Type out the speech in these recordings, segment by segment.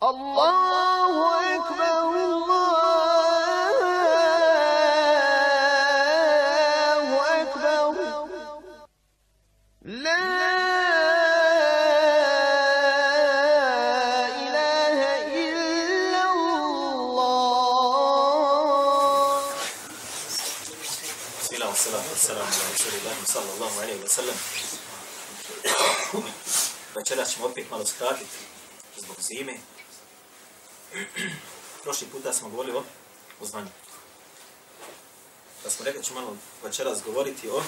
Allahu ekber, Allahu ekber, la ilahe illa Allah. Bismillah, salatu wassalamu ala rasulillahi sallallahu alaihi wa sallam. Večeras ćemo opet malo skratiti zbog zime. Prošli puta smo govorili o, o znanju. Da smo rekli ću ćemo malo večeras govoriti o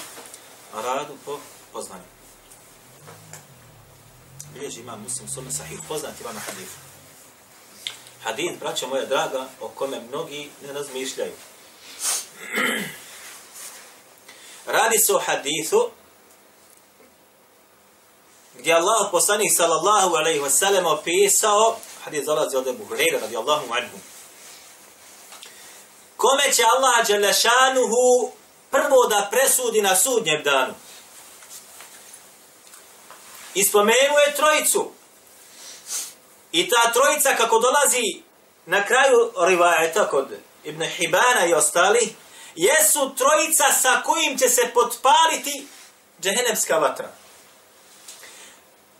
radu po poznanju. Bilježi ima muslim sume sahih poznat Ivana Hadifu. Hadith, braćo moja draga, o kome mnogi ne razmišljaju. Radi se o hadithu gdje Allah poslanik sallallahu alaihi wasallam opisao, Hadis dolazi od Ebu Hureyre radijallahu anhu, kome će Allah Đelešanuhu prvo da presudi na sudnjem danu. I spomenuje trojicu. I ta trojica kako dolazi na kraju rivajeta kod Ibn Hibana i ostali, jesu trojica sa kojim će se potpaliti džehennemska vatra.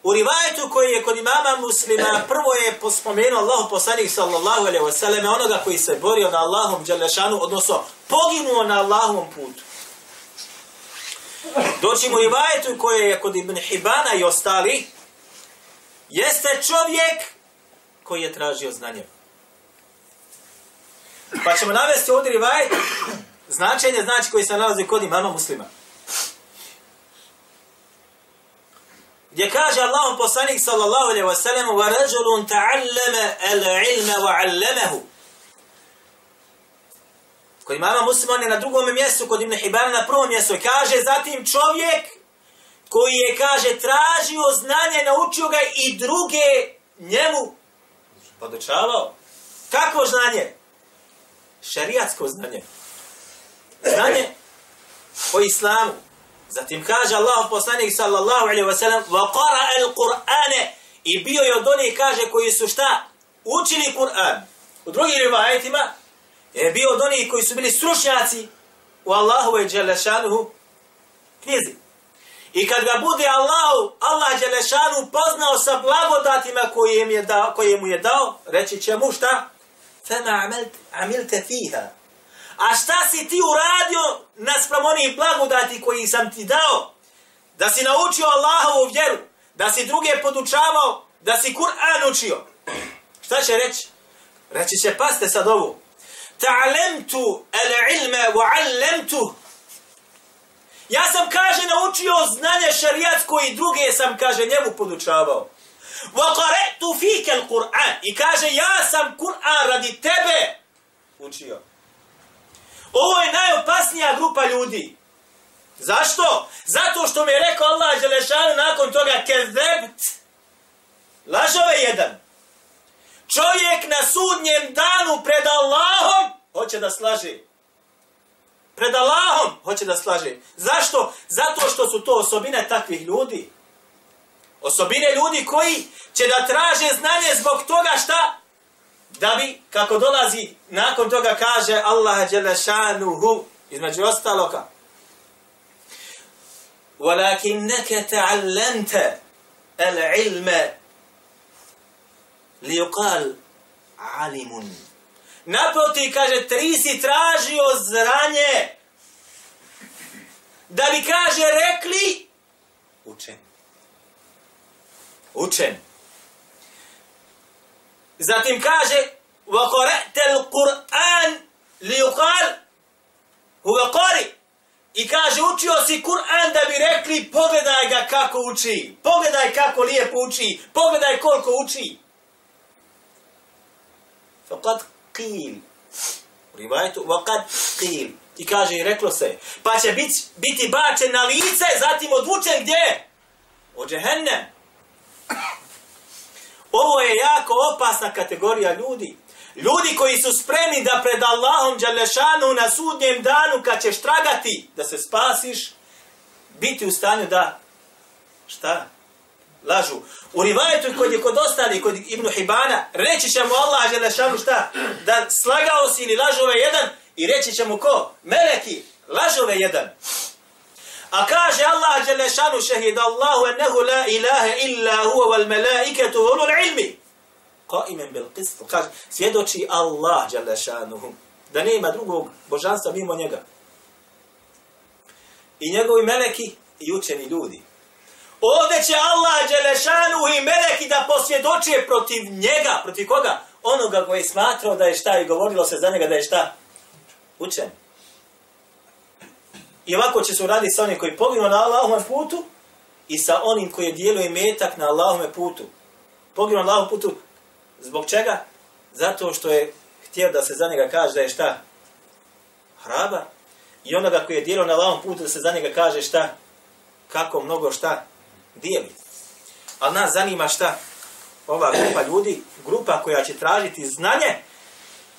U rivajetu koji je kod imama muslima, prvo je pospomenuo Allahu poslanik sallallahu alaihi wasallam, onoga koji se borio na Allahom dželešanu, odnosno poginuo na Allahom putu. Doći mu rivajetu koji je kod Ibn Hibana i ostali, jeste čovjek koji je tražio znanje. Pa ćemo navesti ovdje rivajet, značenje znači koji se nalazi kod imama muslima. Gdje kaže Allahom poslanik sallallahu alaihi wa sallam wa rajulun ta'allama al-ilma wa 'allamahu Kod imama musliman je na drugom mjestu, kod Ibn Hibana na prvom mjestu. Kaže zatim čovjek koji je, kaže, tražio znanje, naučio ga i druge njemu podučavao. Kako znanje? Šarijatsko znanje. Znanje o islamu. Zatim kaže Allah poslanik sallallahu alaihi wa sallam wa qara al-Qur'ane i bio je od onih kaže koji su šta? Učili Kur'an. U drugim rivajetima je bio od onih koji su bili stručnjaci u Allahu i Đelešanuhu knjizi. I kad ga bude Allahu, Allah Đelešanu poznao sa blagodatima koje im je dao, koje mu je dao reći će mu šta? Fema amilte fiha. A šta si ti uradio naspram onih blagodati koji sam ti dao? Da si naučio Allahovu vjeru, da si druge podučavao, da si Kur'an učio. Šta će reći? Reći će, paste sad ovo. Ta'alemtu al-ilma wa 'allamtuh Ja sam, kaže, naučio znanje šarijatsko i druge sam, kaže, njemu podučavao. Wa qara'tu fika al-Qur'an. I kaže, ja sam Kur'an radi tebe učio. Ovo je najopasnija grupa ljudi. Zašto? Zato što mi je rekao Allah Đelešanu nakon toga kezebt. Lažove jedan. Čovjek na sudnjem danu pred Allahom hoće da slaže. Pred Allahom hoće da slaže. Zašto? Zato što su to osobine takvih ljudi. Osobine ljudi koji će da traže znanje zbog toga šta? da bi, kako dolazi, nakon toga kaže Allah Đelešanuhu, između ostaloga, وَلَكِنَّكَ تَعَلَّمْتَ الْعِلْمَ لِيُقَالْ عَلِمٌ Naproti, kaže, tri si tražio zranje, da bi, kaže, rekli, učen. Učen. Zatim kaže وَقَرَأْتَ الْقُرْآنِ لِيُقَالْ هُوَ قَرِ I kaže, učio si Kur'an da bi rekli, pogledaj ga kako uči, pogledaj kako lijepo uči, pogledaj koliko uči. فَقَدْ قِيل U rivajetu, وَقَدْ قِيل I kaže, i reklo se, pa će biti, biti bačen na lice, zatim odvučen gdje? U džehennem. Ovo je jako opasna kategorija ljudi. Ljudi koji su spremni da pred Allahom Đalešanu na sudnjem danu kad ćeš tragati da se spasiš, biti u stanju da, šta? lažu. U rivajetu kod je kod ostali, kod Ibnu Hibana, reći će mu Allah Želešanu šta? Da slagao si ili lažove jedan i reći će mu ko? Meleki, lažove jedan. A kaže Allah Želešanu šehid Allahu ennehu la ilaha illa huwa wal malaiketu ulul ilmi. Qaimen bil qist. Kaže, svjedoči Allah Želešanu. Da nema drugog božanstva mimo njega. I njegovi meleki i učeni ljudi. Ovdje će Allah Đelešanu i meleki da posvjedočuje protiv njega. Protiv koga? Onoga koji je smatrao da je šta i govorilo se za njega da je šta? Učen. I ovako će se uraditi sa onim koji poginu na Allahom putu i sa onim koji je dijelio metak na Allahom putu. Poginu na Allahom putu zbog čega? Zato što je htio da se za njega kaže da je šta? Hrabar. I onoga koji je dijelio na Allahom putu da se za njega kaže šta? Kako mnogo šta? dijeli. Ali nas zanima šta? Ova grupa ljudi, grupa koja će tražiti znanje,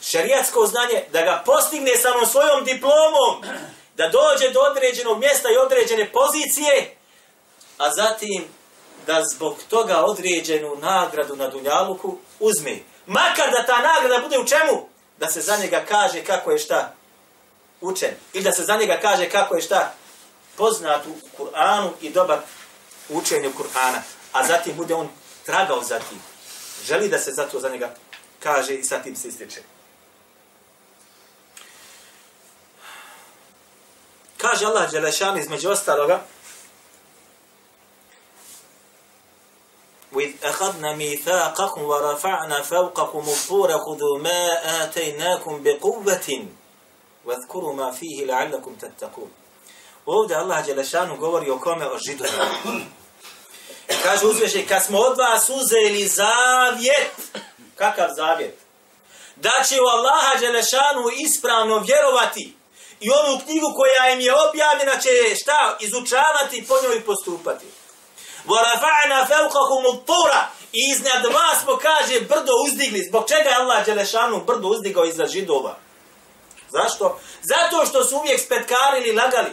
šerijatsko znanje, da ga postigne samo svojom diplomom, da dođe do određenog mjesta i određene pozicije, a zatim da zbog toga određenu nagradu na Dunjaluku uzme. Makar da ta nagrada bude u čemu? Da se za njega kaže kako je šta učen. Ili da se za njega kaže kako je šta poznat u Kur'anu i dobar učenju Kur'ana, a zatim bude on tragao za tim. Želi da se zato za njega kaže i sa tim se ističe. Kaže Allah Đelešan između ostaloga, وَإِذْ أَخَذْنَا مِيثَاقَكُمْ وَرَفَعْنَا فَوْقَكُمُ الطُّورَ خُذُوا مَا آتَيْنَاكُمْ بِقُوَّةٍ وَاذْكُرُوا مَا فِيهِ لَعَلَّكُمْ تَتَّقُونَ Ovdje Allah Đelešanu govori o kome? O židovima. Kaže uzviše, kad smo od vas uzeli zavjet, kakav zavjet? Da će u Allaha Đelešanu ispravno vjerovati i onu knjigu koja im je objavljena će šta? Izučavati po njoj postupati. وَرَفَعْنَا فَوْقَهُمُ الطُّورَ I iznad vas smo, kaže, brdo uzdigli. Zbog čega je Allah Đelešanu brdo uzdigao iza židova? Zašto? Zato što su uvijek spetkarili, lagali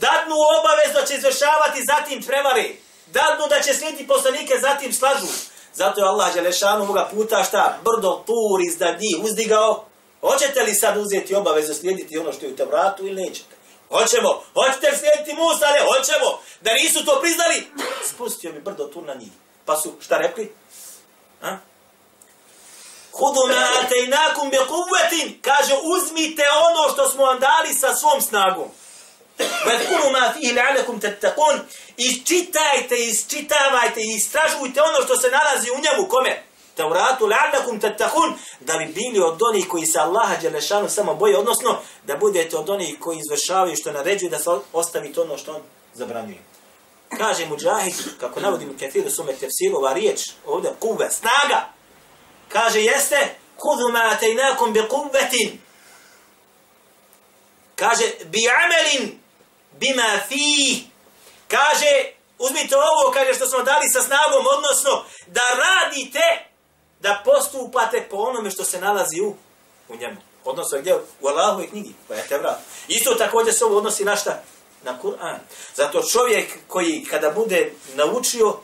dadnu obavez da će izvršavati zatim prevare, dadnu da će slijediti poslanike zatim slažu. Zato je Allah Želešanu ovoga puta šta brdo tur iznad njih uzdigao. Hoćete li sad uzeti obavezu slijediti ono što je u Tevratu ili nećete? Hoćemo. Hoćete li slijediti Musa? Ne, hoćemo. Da nisu to priznali? Spustio mi brdo tu na njih. Pa su šta rekli? A? Hudu me atejnakum bi kuvetin. Kaže, uzmite ono što smo vam dali sa svom snagom. Vezkuru ma fihi la'alakum tattakun. Isčitajte, isčitavajte i istražujte ono što se nalazi u njemu. Kome? Tauratu la'allakum tattaqun. Da bi bili od onih koji se Allaha dželešanu samo boje, odnosno da budete od onih koji izvršavaju što naređuju da se ostavi to ono što on zabranjuje. Kaže Mujahid, kako navodim u sume tefsiru, ova riječ, ovdje, kuve, snaga. Kaže, jeste, kudu ma atejnakum bi kuvetin. Kaže, bi amelin bima fi kaže uzmite ovo kaže što smo dali sa snagom odnosno da radite da postupate po onome što se nalazi u u njemu. Odnosno gdje? U Allahove knjigi koja je Tevrat isto također se ovo odnosi na šta? Na Kur'an. Zato čovjek koji kada bude naučio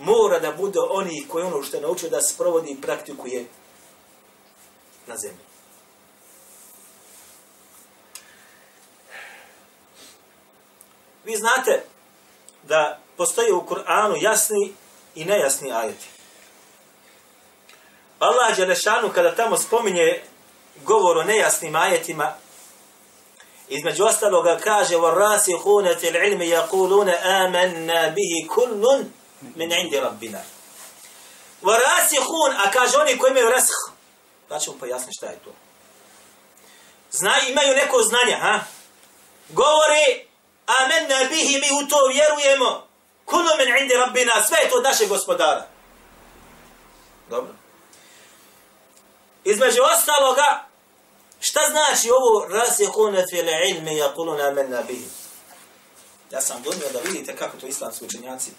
mora da bude oni koji ono što je naučio da sprovodi i praktikuje na zemlji. Vi znate da postoji u Kur'anu jasni i nejasni ajeti. Allah Đelešanu kada tamo spominje govor o nejasnim ajetima, između ostaloga kaže وَرَّاسِهُونَ فِي الْعِلْمِ يَقُولُونَ آمَنَّا بِهِ كُلٌّ مِنْ عِنْدِ رَبِّنَا وَرَّاسِهُونَ A kaže oni koji imaju rash. Pa ćemo pojasniti šta je to. Znaju, imaju neko znanje, ha? Govori Amenna bihi mi u to vjerujemo. Kuno men indi rabbina, sve je to naše gospodara. Dobro. Između ostaloga, šta znači ovo rasihune fil ilmi yaquluna amanna bihi? Ja sam donio da vidite kako to islamski učenjaci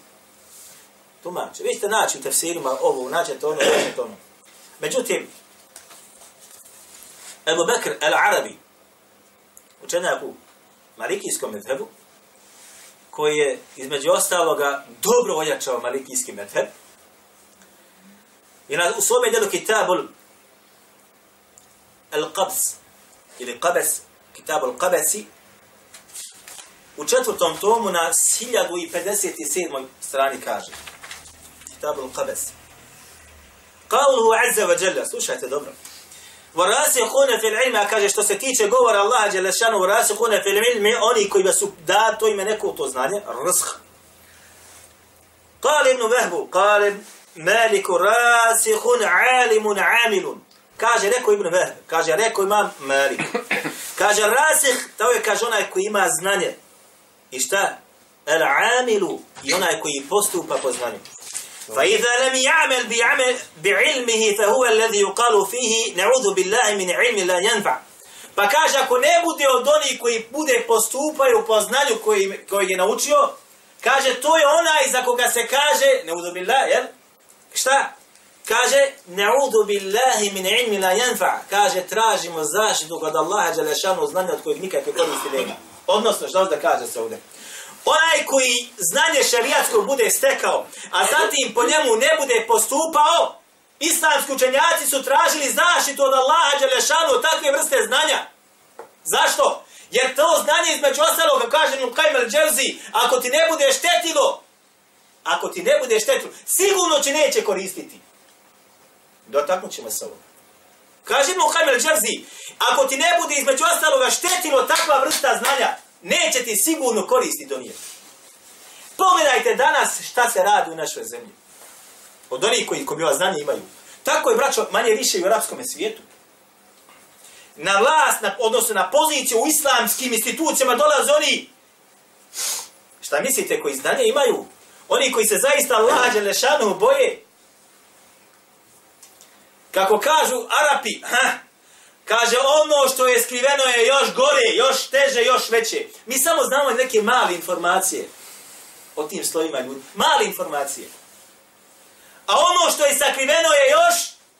tumače. Vi ćete naći u tefsirima ovo, naćete ono, naćete ono. Međutim, Ebu Bekr el-Arabi, učenjak u Malikijskom medhebu, koji je između ostaloga dobro ojačao malikijski medheb. I na, u svome djelu kitabul Al-Qabs ili Qabes, kitabul Qabesi, u četvrtom tomu na 1057. strani kaže. Kitabul Qabes. Qawluhu azza wa jalla, slušajte dobro. Fil ilmi, a kaže što se tiče govora Allaha dželle šanu warasikhuna fil ilmi, oni koji su da to ime neko to znanje, rizq. قال ابن وهب قال مالك راسخ عالم عامل kaže rekao Ibn Wahb kaže rekao imam Malik kaže rasih to je kaže onaj koji ima znanje i šta al amilu i onaj koji postupa po znanju فإذا لم يعمل بعمل بعلمه فهو الذي يقال فيه نعوذ بالله من علم لا ينفع Pa kaže, ako ne bude od onih koji bude postupaju po znanju koji, koji je naučio, kaže, to je onaj za koga se kaže, ne udu billah, jel? Šta? Kaže, ne'udu billahi min ilmi la yanfa. Kaže, tražimo zaštitu kod Allaha Đelešanu znanja od kojeg nikakve koristi nema. Odnosno, što da kaže se ovdje? onaj koji znanje šarijatsko bude stekao, a zatim po njemu ne bude postupao, islamski učenjaci su tražili zaštitu od Allaha Đelešanu od takve vrste znanja. Zašto? Jer to znanje između ostalog, kaže Nukajmer Dželzi, ako ti ne bude štetilo, ako ti ne bude štetilo, sigurno će neće koristiti. Dotaknut ćemo se ovoga. Kaže Nukajmer Dželzi, ako ti ne bude između ostaloga štetilo takva vrsta znanja, neće ti sigurno koristi donijeti. Pogledajte danas šta se radi u našoj zemlji. Od onih koji koji ova znanje imaju. Tako je, braćo, manje više i u arapskom svijetu. Na vlast, na, odnosno na poziciju u islamskim institucijama dolaze oni. Šta mislite koji znanje imaju? Oni koji se zaista lađe lešanu boje. Kako kažu Arapi, ha, Kaže, ono što je skriveno je još gore, još teže, još veće. Mi samo znamo neke male informacije o tim slojima ljudi. Male informacije. A ono što je sakriveno je još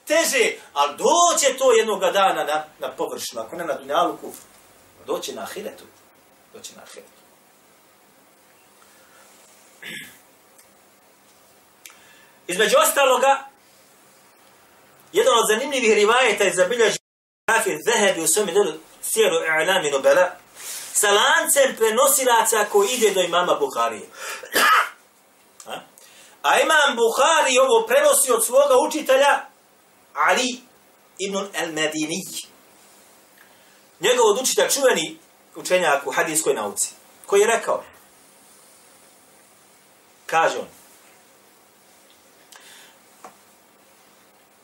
teže. Ali doće to jednog dana na, na površinu, ako ne na dunjaluku. Doće na ahiretu. Doće na ahiretu. Između ostaloga, jedan od zanimljivih rivajeta je zabilježio Hafiz Zahebi u svome delu Sijeru I'lami Nubela sa lancem prenosilaca koji ide do imama Buharije. A? A imam Buhari ovo prenosi od svoga učitelja Ali ibn al-Medini. Njegov od učitelja čuveni učenjak u hadijskoj nauci, koji je rekao, kaže on,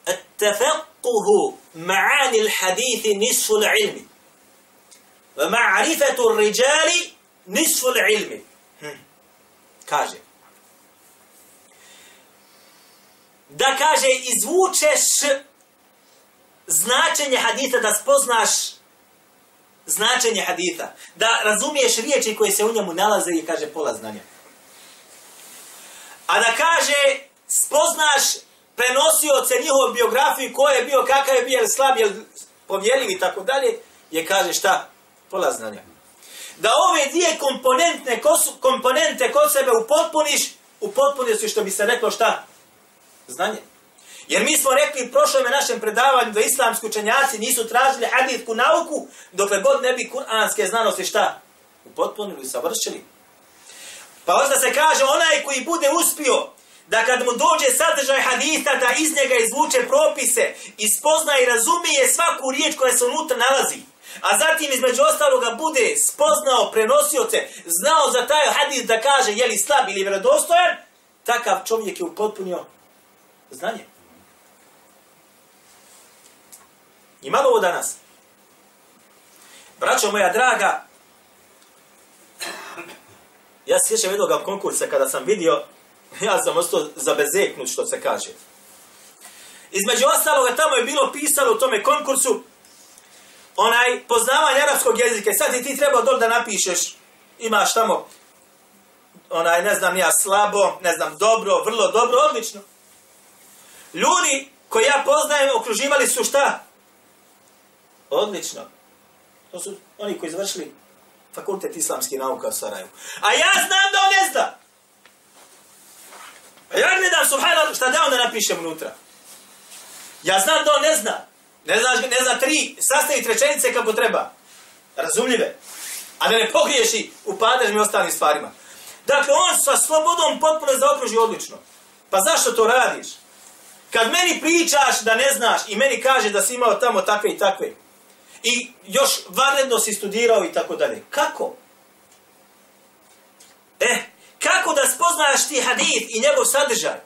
التفقه معاني الحديث نصف العلم ومعرفة الرجال نصف العلم kaže da kaže izvučeš značenje hadita da spoznaš značenje hadita da razumiješ riječi koje se u njemu nalaze i kaže pola znanja a da kaže spoznaš prenosioce njihovom biografiju, ko je bio, kakav je bio, jel slab, je povjerljiv i tako dalje, je kaže šta? Pola znanja. Da ove dvije komponentne, komponente kod sebe upotpuniš, upotpunio si što bi se reklo šta? Znanje. Jer mi smo rekli u prošlom našem predavanju da islamski učenjaci nisu tražili haditku nauku, dokle god ne bi kuranske znanosti šta? Upotpunili i savršili. Pa onda se kaže, onaj koji bude uspio da kad mu dođe sadržaj hadita da iz njega izvuče propise ispozna i razumije svaku riječ koja se unutra nalazi. A zatim između ostaloga bude spoznao prenosioce, znao za taj hadis da kaže je li slab ili vjerodostojan, takav čovjek je upotpunio znanje. Ima ovo danas. Braćo moja draga, ja se sjećam jednog konkursa kada sam vidio ja sam ostao zabezeknut što se kaže. Između ostaloga tamo je bilo pisano u tome konkursu onaj poznavanje arapskog jezika. Sad ti ti treba dol da napišeš imaš tamo onaj ne znam ja slabo, ne znam dobro, vrlo dobro, odlično. Ljudi koji ja poznajem okruživali su šta? Odlično. To su oni koji završili fakultet islamskih nauka u Sarajevu. A ja znam da on ne zna. A ja gledam, subhanallah, šta da onda napišem unutra. Ja znam da on ne zna. Ne zna, ne zna tri, sastaviti rečenice kako treba. Razumljive. A da ne pogriješi u padežnim i ostalim stvarima. Dakle, on sa slobodom potpuno zaokruži odlično. Pa zašto to radiš? Kad meni pričaš da ne znaš i meni kaže da si imao tamo takve i takve, i još vanredno si studirao i tako dalje, kako? E, kako da spoznaš ti hadith i njegov sadržaj?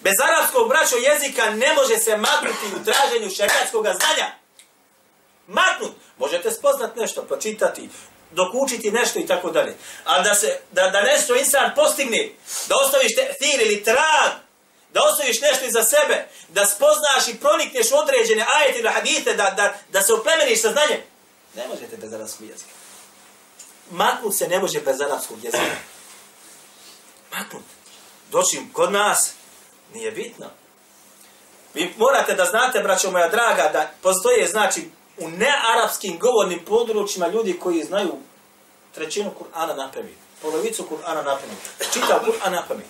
Bez arapskog braćo jezika ne može se maknuti u traženju šerijatskog znanja. Maknut. Možete spoznat nešto, pročitati, dokučiti nešto i tako dalje. A da, se, da, da nešto insan postigne, da ostaviš te, ili trag, da ostaviš nešto iza sebe, da spoznaš i pronikneš određene ajete ili hadite, da, da, da se oplemeniš sa znanjem, ne možete bez arapskog jezika. Maknut se ne može bez arapskog jezika. Maknut. Doći kod nas, nije bitno. Vi morate da znate, braćo moja draga, da postoje, znači, u nearapskim govornim područjima ljudi koji znaju trećinu Kur'ana na pamet, polovicu Kur'ana na pamet, čitav Kur'an na pamet.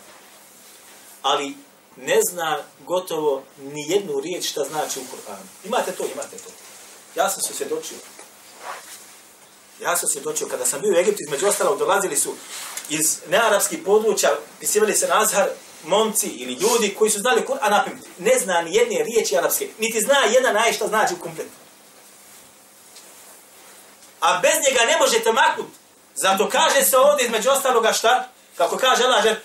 Ali ne zna gotovo ni jednu riječ šta znači u Kur'anu. Imate to, imate to. Ja sam se svjedočio. Ja sam se dočio, kada sam bio u Egiptu, između ostalog, dolazili su iz nearapskih područja, pisivali se na Azhar, momci ili ljudi koji su znali Kur'an na pamet. Ne zna ni jedne riječi arapske, niti zna jedna naj šta znači u kompletu a bez njega ne možete maknut. Zato kaže se ovdje između ostaloga šta? Kako kaže Allah, že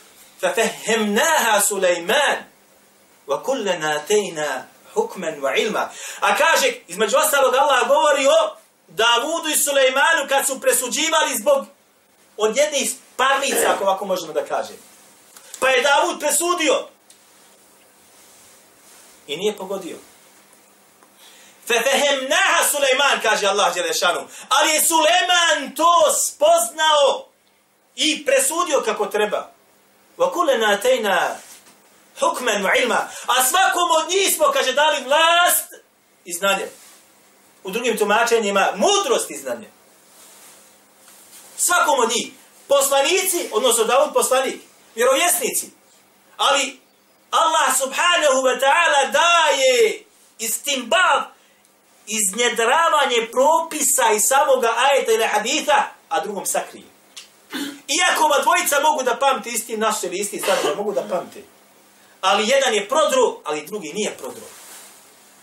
فَفَهِمْنَاهَا سُلَيْمَانِ وَكُلَّنَا تَيْنَا حُكْمًا وَعِلْمًا A kaže, između ostaloga Allah govori o Davudu i Sulejmanu kad su presuđivali zbog od jednih parnica, ako ovako možemo da kažem. Pa je Davud presudio. I nije pogodio. Fefehemnaha Sulejman, kaže Allah Đelešanu. Ali je Sulejman to spoznao i presudio kako treba. Wa kulena tejna hukmen wa ilma. A svakom od njih smo, kaže, dali vlast i znanje. U drugim tumačenjima, mudrost i znanje. Svakom od njih. Poslanici, odnosno Davud poslanik, vjerovjesnici. Ali Allah subhanahu wa ta'ala daje istimbav iznjedravanje propisa i samoga ajeta ili haditha, a drugom sakrije. Iako ova dvojica mogu da pamte isti naš ili isti sadržaj, mogu da pamte. Ali jedan je prodru, ali drugi nije prodru.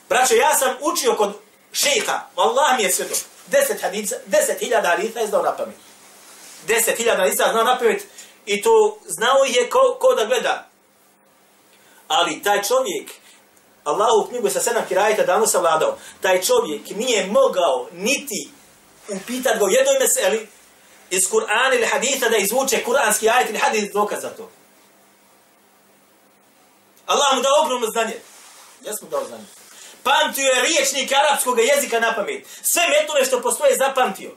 Braćo, ja sam učio kod šeha, Allah mi je sve dok, deset, hadica, deset hiljada haditha je znao na pamet. Deset hiljada haditha znao na pamet i to znao je ko, ko da gleda. Ali taj čovjek, Allahu knjigu sa sedam kirajeta davno savladao. Taj čovjek nije mogao niti upitat ga u jednoj meseli iz Kur'ana ili haditha da izvuče kur'anski ajet ili hadith dokaz za to. Allah mu dao ogromno znanje. Jesmo dao znanje. Pamtio je riječnik arapskog jezika na pamet. Sve metode što postoje zapamtio.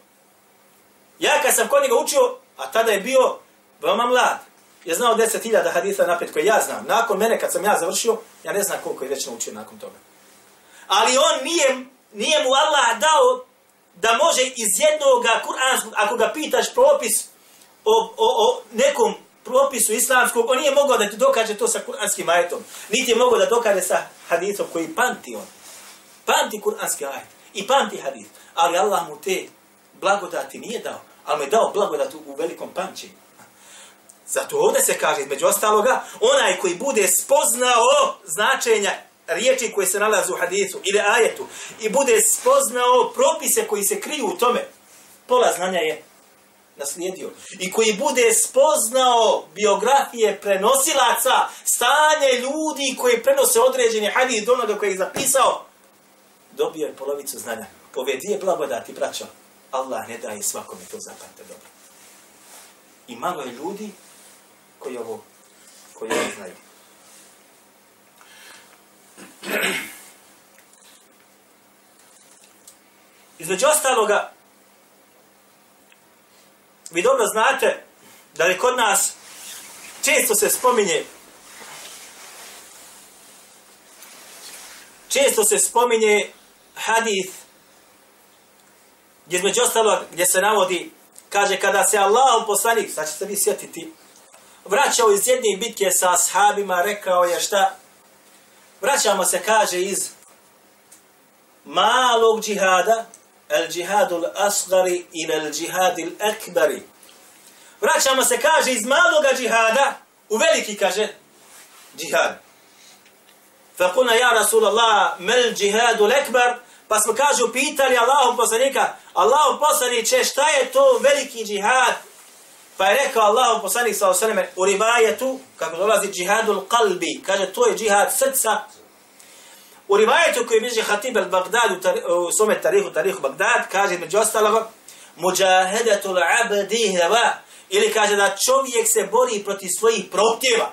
Ja kad sam kod njega učio, a tada je bio veoma mlad, je znao 10.000 hadisa napred koje ja znam. Nakon mene, kad sam ja završio, ja ne znam koliko je već naučio nakon toga. Ali on nije, nije mu Allah dao da može iz jednog kuranskog, ako ga pitaš propis o, o, o nekom propisu islamskog, on nije mogao da ti dokaže to sa kuranskim ajetom. Niti je mogao da dokaže sa hadisom koji pamti on. Pamti kuranski ajet i pamti hadis. Ali Allah mu te blagodati nije dao, ali mu je dao blagodat u velikom pamćenju. Zato ovdje se kaže, među ostaloga, onaj koji bude spoznao značenja riječi koje se nalaze u hadisu ili ajetu i bude spoznao propise koji se kriju u tome, pola znanja je naslijedio. I koji bude spoznao biografije prenosilaca, stanje ljudi koji prenose određeni hadis do onoga koji je zapisao, dobio je polovicu znanja. Ove dvije blagodati, braćo, Allah ne daje svakome to zapamte dobro. I malo je ljudi koji ovo, koji ovo znaju. Između ostaloga, vi dobro znate da je kod nas često se spominje često se spominje hadith gdje između ostalog gdje se navodi kaže, kada se Allahom poslanik, sad ćete vi sjetiti, vraćao iz jedne bitke sa ashabima, rekao je šta? Vraćamo se, kaže, iz malog džihada, el džihadul asgari ili el džihadil ekbari. Vraćamo se, kaže, iz maloga džihada u veliki, kaže, džihad. Fakuna ja Rasulallah, mel džihadul ekbar, pa smo, kaže, pitali Allahom poslanika, Allahom poslaniće, šta je to veliki džihad? Pa je rekao Allahom poslanik sa osaneme, u rivajetu, kako dolazi džihadul qalbi, kaže, to je džihad srca, U rivajetu koji biže Hatib al-Baghdad u svome tarihu, tarihu Bagdad, kaže među ostaloga, muđahedatul abdi hava, ili kaže da čovjek se bori protiv svojih prohtjeva.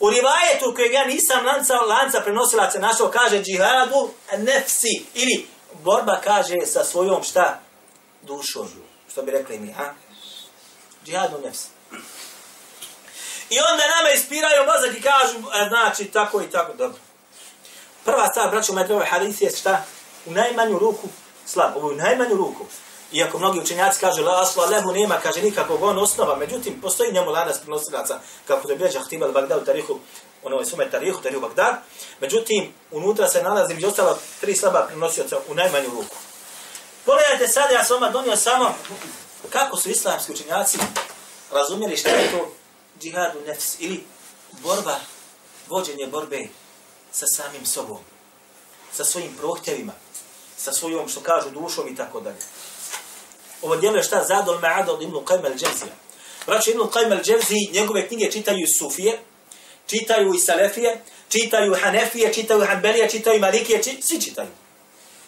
U rivajetu kojeg ja nisam lanca, lanca prenosilaca našao, kaže džihadu nefsi, ili borba kaže sa svojom šta? Dušom, što bi rekli mi, ha? Džihadu nefsi. I onda nama ispiraju mozak i kažu, e, znači, tako i tako, dobro. Prva stvar, braću, moje drove hadisi je šta? U najmanju ruku slab. Ovo u najmanju ruku. Iako mnogi učenjaci kažu, la asla lehu nema, kaže nikakvog on osnova. Međutim, postoji njemu lanas prenosilaca, kako to je bilježa al-Bagdad u tarihu, ono je sume tarihu, tarihu Bagdad. Međutim, unutra se nalazi među ostalo tri slaba prenosioca u najmanju ruku. Pogledajte sad, ja sam vama donio samo kako su islamski učenjaci razumjeli šta je to džihadu nefs ili borba, vođenje borbe sa samim sobom, sa svojim prohtjevima, sa svojom, što kažu, dušom i tako dalje. Ovo djelo je šta? Zadol ma'ad od Ibnu Qajma al-đevzija. Braćo Ibnu Qajma al-Dževzi, njegove knjige čitaju Sufije, čitaju i Selefije, čitaju Hanefije, čitaju Hanbelije, čitaju Malikije, či, svi čitaju.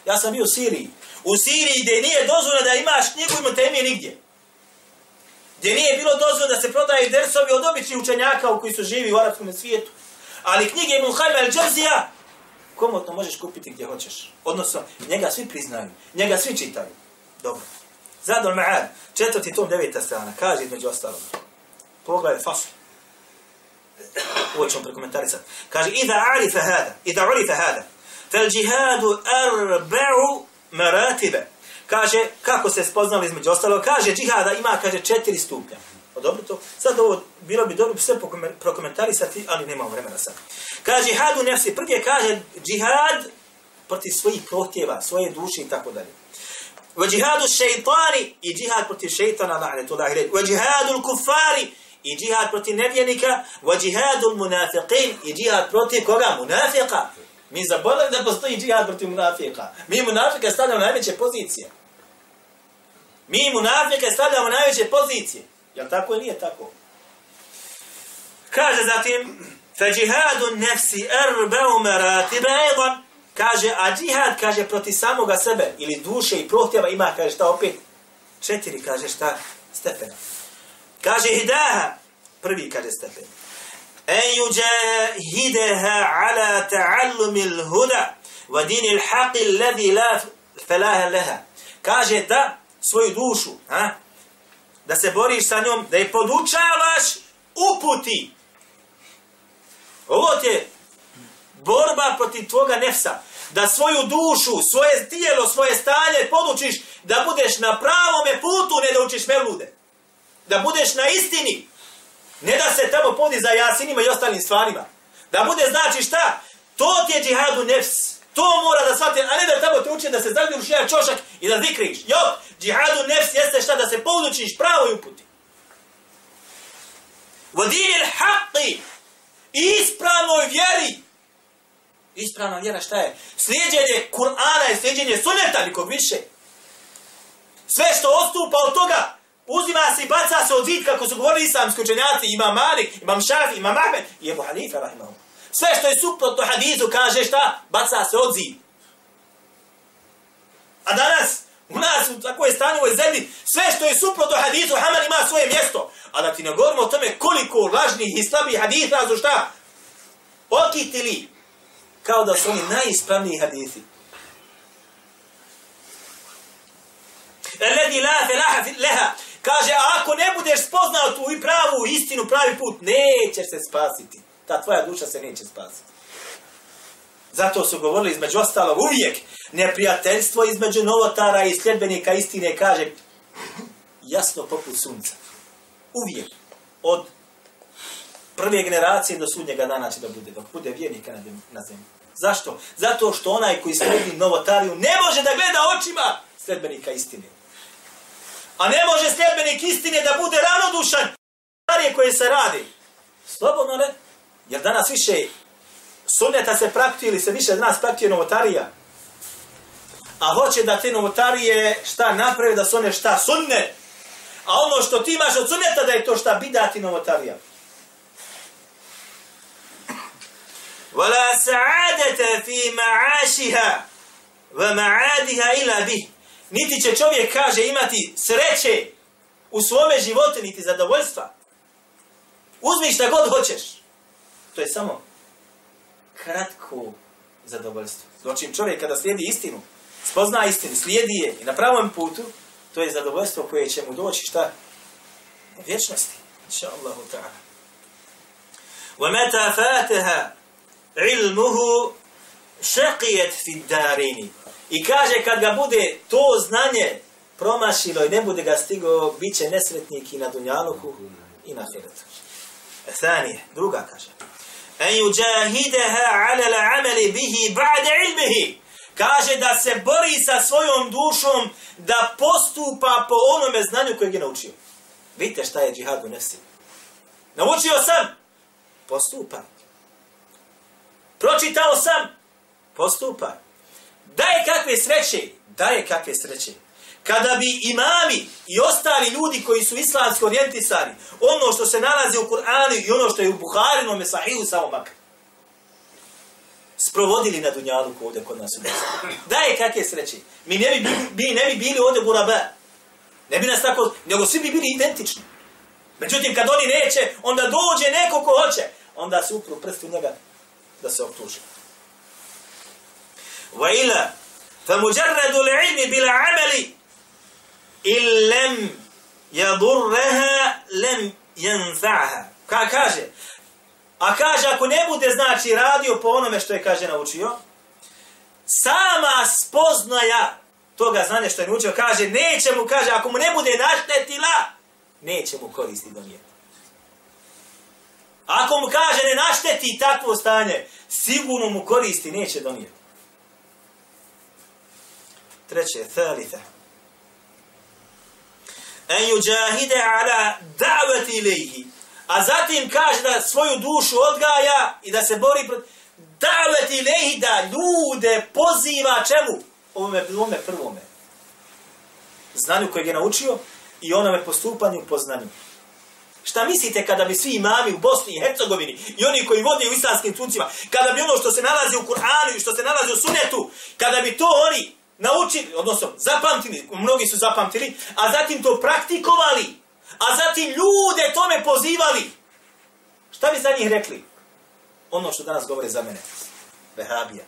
Ja sam bio u Siriji. U Siriji gdje nije dozvoljeno da imaš knjigu ima temije nigdje. Gdje nije bilo dozvoljeno da se prodaju dersovi od običnih učenjaka u koji su živi u arabskom svijetu. Ali knjige Ibn Hajma al-Džazija, komotno možeš kupiti gdje hoćeš. Odnosno, njega svi priznaju, njega svi čitaju. Dobro. Zadol Ma'ad, četvrti tom deveta strana, kaže između ostalog. Pogledaj, fasl. Ovo ćemo prekomentarisati. Kaže, Ida arifa hada, Ida arifa hada, fel džihadu arba'u maratibe. Kaže, kako se spoznali između ostalo, kaže, džihada ima, kaže, četiri stupnja. O, dobro to. Sad ovo bilo bi dobro sve prokomentarisati, ali nemamo vremena sad. Kaže džihadu nefsi. Prvi kaže džihad protiv svojih prohtjeva, svoje duše i tako dalje. Wa džihadu šeitani i džihad protiv šeitana, la'netullahi red. Wa džihadu kufari i džihad protiv nevjenika, Wa džihadu munafiqin i džihad protiv koga? Munafika. Mi zaboravili da postoji džihad protiv munafika. Mi munafika stavljamo najveće pozicije. Mi munafike stavljamo najveće pozicije. Jel tako ili nije tako? Kaže zatim, fa džihadu nefsi erbeu meratibe edan, kaže, a džihad, kaže, proti samoga sebe, ili duše i prohtjeva ima, kaže, šta opet? Četiri, kaže, šta? Stepena. Kaže, hidaha, prvi, kaže, stepen. En yujahidaha ala ta'allumi l-huda wa dini l-haqi alladhi la falaha laha. Kaže da svoju dušu, ha? da se boriš sa njom, da je podučavaš uputi. Ovo ti je borba protiv tvoga nefsa. Da svoju dušu, svoje tijelo, svoje stanje podučiš da budeš na pravome putu, ne da učiš melude. Da budeš na istini. Ne da se tamo podi za jasinima i ostalim stvarima. Da bude znači šta? To ti je džihadu nefs. To mora da shvati, a ne da tamo te uči da se zagljubiš jedan čošak i da zikriš. Jo, džihadu nefs jeste šta da se podučiš pravoj uputi. Vodini l-haqqi, ispravnoj vjeri. Ispravna vjera šta je? Slijedjenje Kur'ana i slijedjenje suneta nikog više. Sve što ostupa od toga, uzima se i baca se od zid, kako su govorili islamski učenjaci, imam Malik, imam Šafi, imam Ahmed i Ebu Hanife, rahimahum. Sve što je suprotno hadisu kaže šta? Baca se od zid. A danas, u nas, u takvoj u ovoj zemlji, sve što je suprotno hadisu, Haman ima svoje mjesto. A da ti ne govorimo o tome koliko lažnih i slabih hadisa su šta? Okitili. Kao da su oni najispravniji hadisi. Eledi la felaha لها Kaže, ako ne budeš spoznao tu i pravu istinu, pravi put, nećeš se spasiti ta tvoja duša se neće spasiti. Zato su govorili između ostalog uvijek neprijateljstvo između novotara i sljedbenika istine kaže jasno poput sunca. Uvijek. Od prve generacije do sudnjega dana će da bude, dok bude vjernika na, zemlji. Zašto? Zato što onaj koji sledi novotariju ne može da gleda očima sledbenika istine. A ne može sledbenik istine da bude ravnodušan novotarije koje se radi. Slobodno ne? Jer danas više sunneta se praktuje ili se više nas praktuje novotarija. A hoće da te novotarije šta naprave da su one šta sunne. A ono što ti imaš od sunneta da je to šta bidati novotarija. ولا سعادة في معاشها ومعادها إلا به niti će čovjek, kaže, imati sreće u svome životu, niti zadovoljstva. Uzmi šta god hoćeš. To je samo kratko zadovoljstvo. Znači čovjek kada slijedi istinu, spozna istinu, slijedi je i na pravom putu, to je zadovoljstvo koje će mu doći šta? U vječnosti. Inša Allahu ta'ala. وَمَتَا فَاتَهَا ilmuhu šaqijet fi darini. I kaže kad ga bude to znanje promašilo i ne bude ga stigo, bit će nesretnik i na dunjaluku i na hiretu. E, Thanije, druga kaže. En yujahidaha ala al-amali bihi ba'de ilmihi. Kaže da se bori sa svojom dušom da postupa po onome znanju kojeg je naučio. Vidite šta je džihad u nefsi. Naučio sam. Postupaj. Pročitao sam, postupaj. Daje kakve sreće, daje kakve sreće. Kada bi imami i ostali ljudi koji su islamski orijentisani, ono što se nalazi u Kur'anu i ono što je u Buharinome sahihu samo makar, sprovodili na Dunjalu ovdje kod nas u Desu. Daje kakve sreće. Mi ne bi, bi, ne bi bili ovdje burabe. Ne bi nas tako, nego svi bi bili identični. Međutim, kad oni neće, onda dođe neko ko hoće, onda se upru prsti u njega da se optuži. Wa فمجرد العلم بلا عمل إن لم amali لم ينفعها lam yanfa'ha. Ka kaže? A kaže ako ne bude znači radio po onome što je kaže naučio, sama spoznaja toga znanja što je naučio, kaže, neće mu, kaže, ako mu ne bude naštetila, neće mu koristiti do. Ako mu kaže ne našteti takvo stanje, sigurno mu koristi neće donijeti. Treće, thalitha. En yuđahide ala davati ilaihi. A zatim kaže da svoju dušu odgaja i da se bori protiv davati ilaihi da ljude poziva čemu? Ovome, ovome prvome. Znanju kojeg je naučio i onome postupanju po znanju. Šta mislite kada bi svi imami u Bosni i Hercegovini i oni koji vode u islamskim tuncima, kada bi ono što se nalazi u Kur'anu i što se nalazi u Sunetu, kada bi to oni naučili, odnosno zapamtili, mnogi su zapamtili, a zatim to praktikovali, a zatim ljude tome pozivali, šta bi za njih rekli? Ono što danas govore za mene. Vehabija.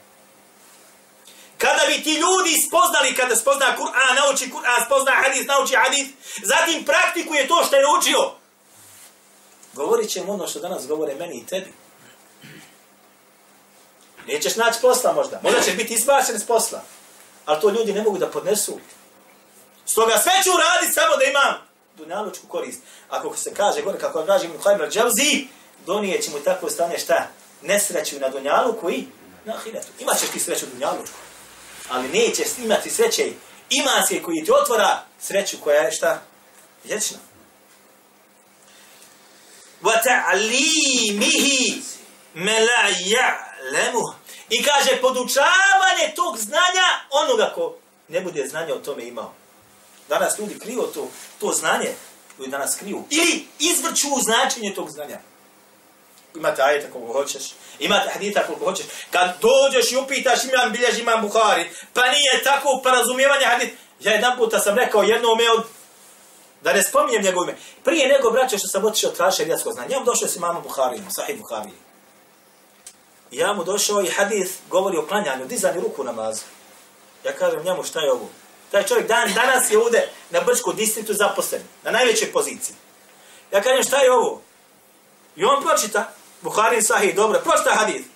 Kada bi ti ljudi spoznali, kada spozna Kur'an, nauči Kur'an, spozna hadis, nauči hadis, zatim praktikuje to što je naučio, Govorit će ono što danas govore meni i tebi. Nećeš naći posla možda. Možda ćeš biti izbačen iz posla. Ali to ljudi ne mogu da podnesu. Stoga sve ću uraditi samo da imam dunjalučku korist. Ako se kaže, gore, kako kaže Ibn Khaymer al-Jawzi, donije će mu tako stane šta? Nesreću na dunjalu i na ahiretu. Imaćeš ti sreću dunjalučku. Ali nećeš imati sreće imanske koji ti otvora sreću koja je šta? Vječna وَتَعْلِيمِهِ مَلَا ma. I kaže podučavanje tog znanja onoga ko ne bude znanja o tome imao. Danas ljudi krivo to, to znanje, ljudi danas kriju. Ili izvrću značenje tog znanja. Imate ajeta koliko hoćeš, imate hadita koliko hoćeš. Kad dođeš i upitaš imam biljež, imam Buhari, pa nije tako pa razumijevanje hadita. Ja jedan puta sam rekao jednome od Da ne spominjem njegov ime. Prije nego, braće, što sam otišao tražiti šerijatsko znanje, ja vam došao s imamom Buharijom, sahih Buharijom. Ja mu došao i hadith govori o klanjanju, dizanju ruku namazu. Ja kažem njemu šta je ovo? Taj čovjek dan, danas je ovdje na Brčku distriktu zaposlen, na najvećoj poziciji. Ja kažem šta je ovo? I on pročita, Buhari sahih, dobro, pročita hadith.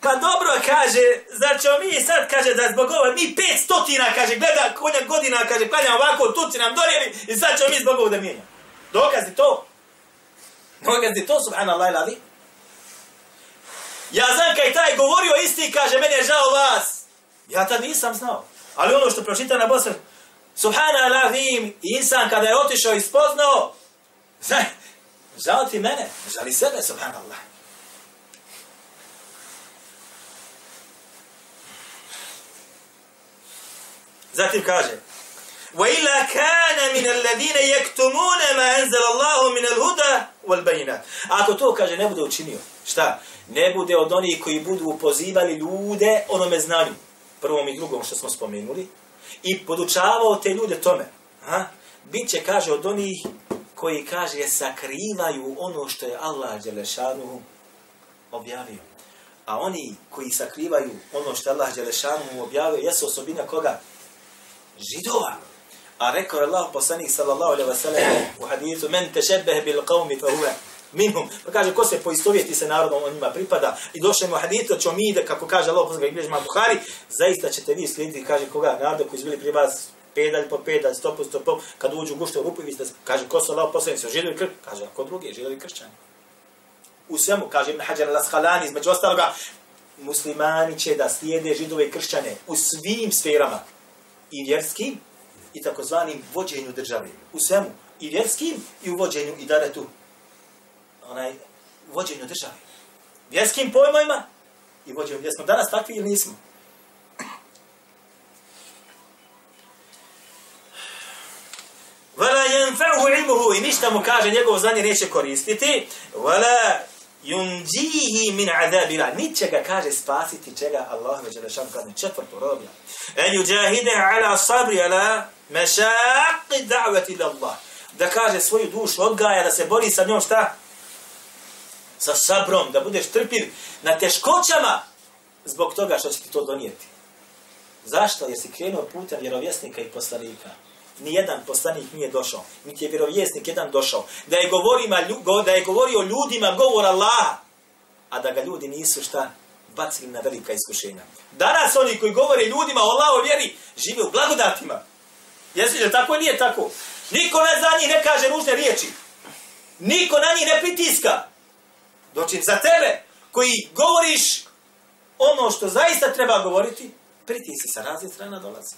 Pa dobro, kaže, znači mi sad, kaže, da zbog ova, mi pet stotina, kaže, gleda, konja godina, kaže, klanja ovako, tuci nam donijeli i sad ćemo mi zbog ovo da mijenjamo. Dokazi to. Dokazi to, subhanallah iladi. Ja znam kaj taj govorio isti, kaže, meni je žao vas. Ja tad nisam znao. Ali ono što pročita na Bosnu, subhanallah vim, insan kada je otišao i spoznao, zna, žao ti mene, žali sebe, subhanallah. Zatim kaže, وَإِلَّا كَانَ مِنَ الَّذِينَ يَكْتُمُونَ مَا أَنزَلَ اللَّهُ مِنَ الْهُدَى وَالْبَيِّنَاتِ Ako to, kaže, ne bude učinio, šta? Ne bude od onih koji budu pozivali ljude onome znanju, prvom i drugom što smo spomenuli, i podučavao te ljude tome. Ha? Biće, kaže, od onih koji, kaže, sakrivaju ono što je Allah Đelešanu objavio. A oni koji sakrivaju ono što je Allah Đelešanu objavio, jesu osobina koga? židova. A rekao je Allah poslanik sallallahu alaihi wa sallam u hadithu men tešebeh bil qavmi fa huve minhum. Pa kaže, ko se poistovjeti se narodom, on njima pripada. I došli mu hadithu, ćemo mi ide, kako kaže Allah poslanik Ibrahima Buhari, zaista ćete vi slijediti, kaže koga, narode koji su bili pri vas, pedalj po pedalj, stopu stopu, kad uđu u guštu rupu, vi ste, kaže, ko su Allah poslanik, su židovi kršćani? Kaže, ako drugi, židovi kršćani. U svemu, kaže Ibn Hajar al-Asqalani, između ostaloga, muslimani će da slijede židove i kršćane u svim sferama i vjerskim i takozvanim vođenju države. U svemu. I vjerskim i u vođenju i daretu. Onaj, vođenju države. Vjerskim pojmojima i vođenju. Jesmo danas takvi ili nismo? Vela jenfa'u ilmuhu i ništa mu kaže, njegovo znanje neće koristiti. Vela yunjihi min adabila. Niče ga kaže spasiti čega Allah već je kazne četvrto roblja. En yujahide ala sabri ala mešaqi da'vati ila Allah. Da kaže svoju dušu odgaja, da se bori sa njom šta? Sa sabrom, da budeš trpiv na teškoćama zbog toga što će ti to donijeti. Zašto? Jer si krenuo putem vjerovjesnika i poslanika nijedan poslanik nije došao, niti je vjerovjesnik jedan došao, da je, govorima, da je govorio ljudima govor Allaha, a da ga ljudi nisu šta bacili na velika iskušenja. Danas oni koji govore ljudima o Allahu vjeri, žive u blagodatima. Jesi li tako nije tako? Niko ne za njih ne kaže ružne riječi. Niko na njih ne pritiska. Doći za tebe, koji govoriš ono što zaista treba govoriti, pritisak sa razne strana dolazi.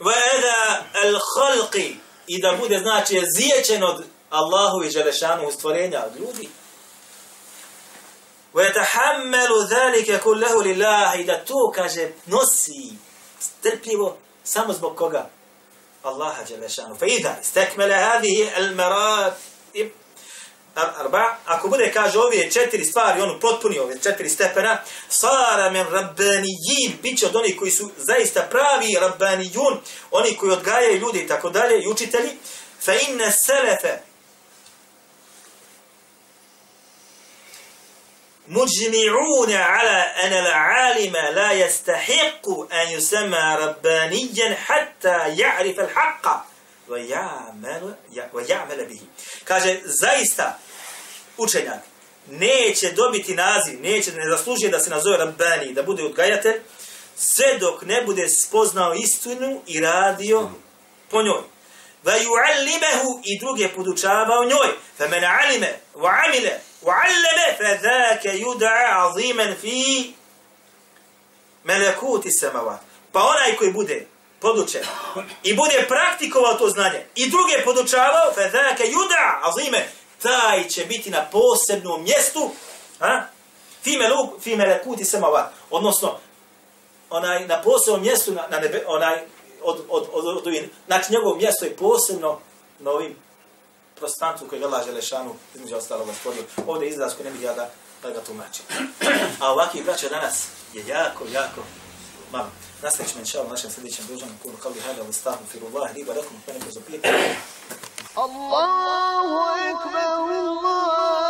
وَاَذَا الْخَلْقِ I da bude, znači, ziječen od Allahu i Želešanu stvorenja od ljudi. وَيَتَحَمَّلُ ذَلِكَ كُلَّهُ لِلَّهِ I da to, kaže, nosi strpljivo samo zbog koga? الله جل شأنه. فإذا استكمل هذه المراتب أربع. أكو بده كاجو في تشتر ستفاري ونو بطبني وفي تشتر ستفنا صار من ربانيين. بيتش دوني كوي سو زيستا برامي ربانيون. وني كوي يدقايا يلودي تاكو دالي يوچي فإن السلف مجمعون على أن العالم لا يستحق أن يسمى ربانيا حتى يعرف الحق ويعمل, ويعمل به. Kaže, zaista, učenjak neće dobiti naziv, neće, ne zaslužuje da se nazove Rabbani, da bude odgajatelj, sve dok ne bude spoznao istinu i radio po njoj. وَيُعَلِّمَهُ i druge podučavao njoj. فَمَنْ عَلِمَ وَعَمِلَ wa فَذَاكَ wa عَظِيمًا fa مَلَكُوتِ yud'a aziman fi samawat. Pa onaj koji bude podučen i bude praktikovao to znanje i druge podučavao fa يُدَعَ yud'a aziman taj će biti na posebnom mjestu, a? fi, meluk, fi melekuti samava. Odnosno, onaj, na posebnom mjestu, na, na nebe, onaj, od, od, od, od, od ovih, znači njegovo mjesto je posebno na ovim prostancu koje Allah Želešanu između ostalog gospodinu. Ovdje je izraz koji ne bih ja da, da ga tumačim. A ovakvih braća danas je jako, jako malo. Nastavit ćemo inšalvo našem sljedećem dužanom kuru, kao bi hajda u stavu, firu riba, rekom, pa neko zapitam. Allahu ekber, Allahu ekber,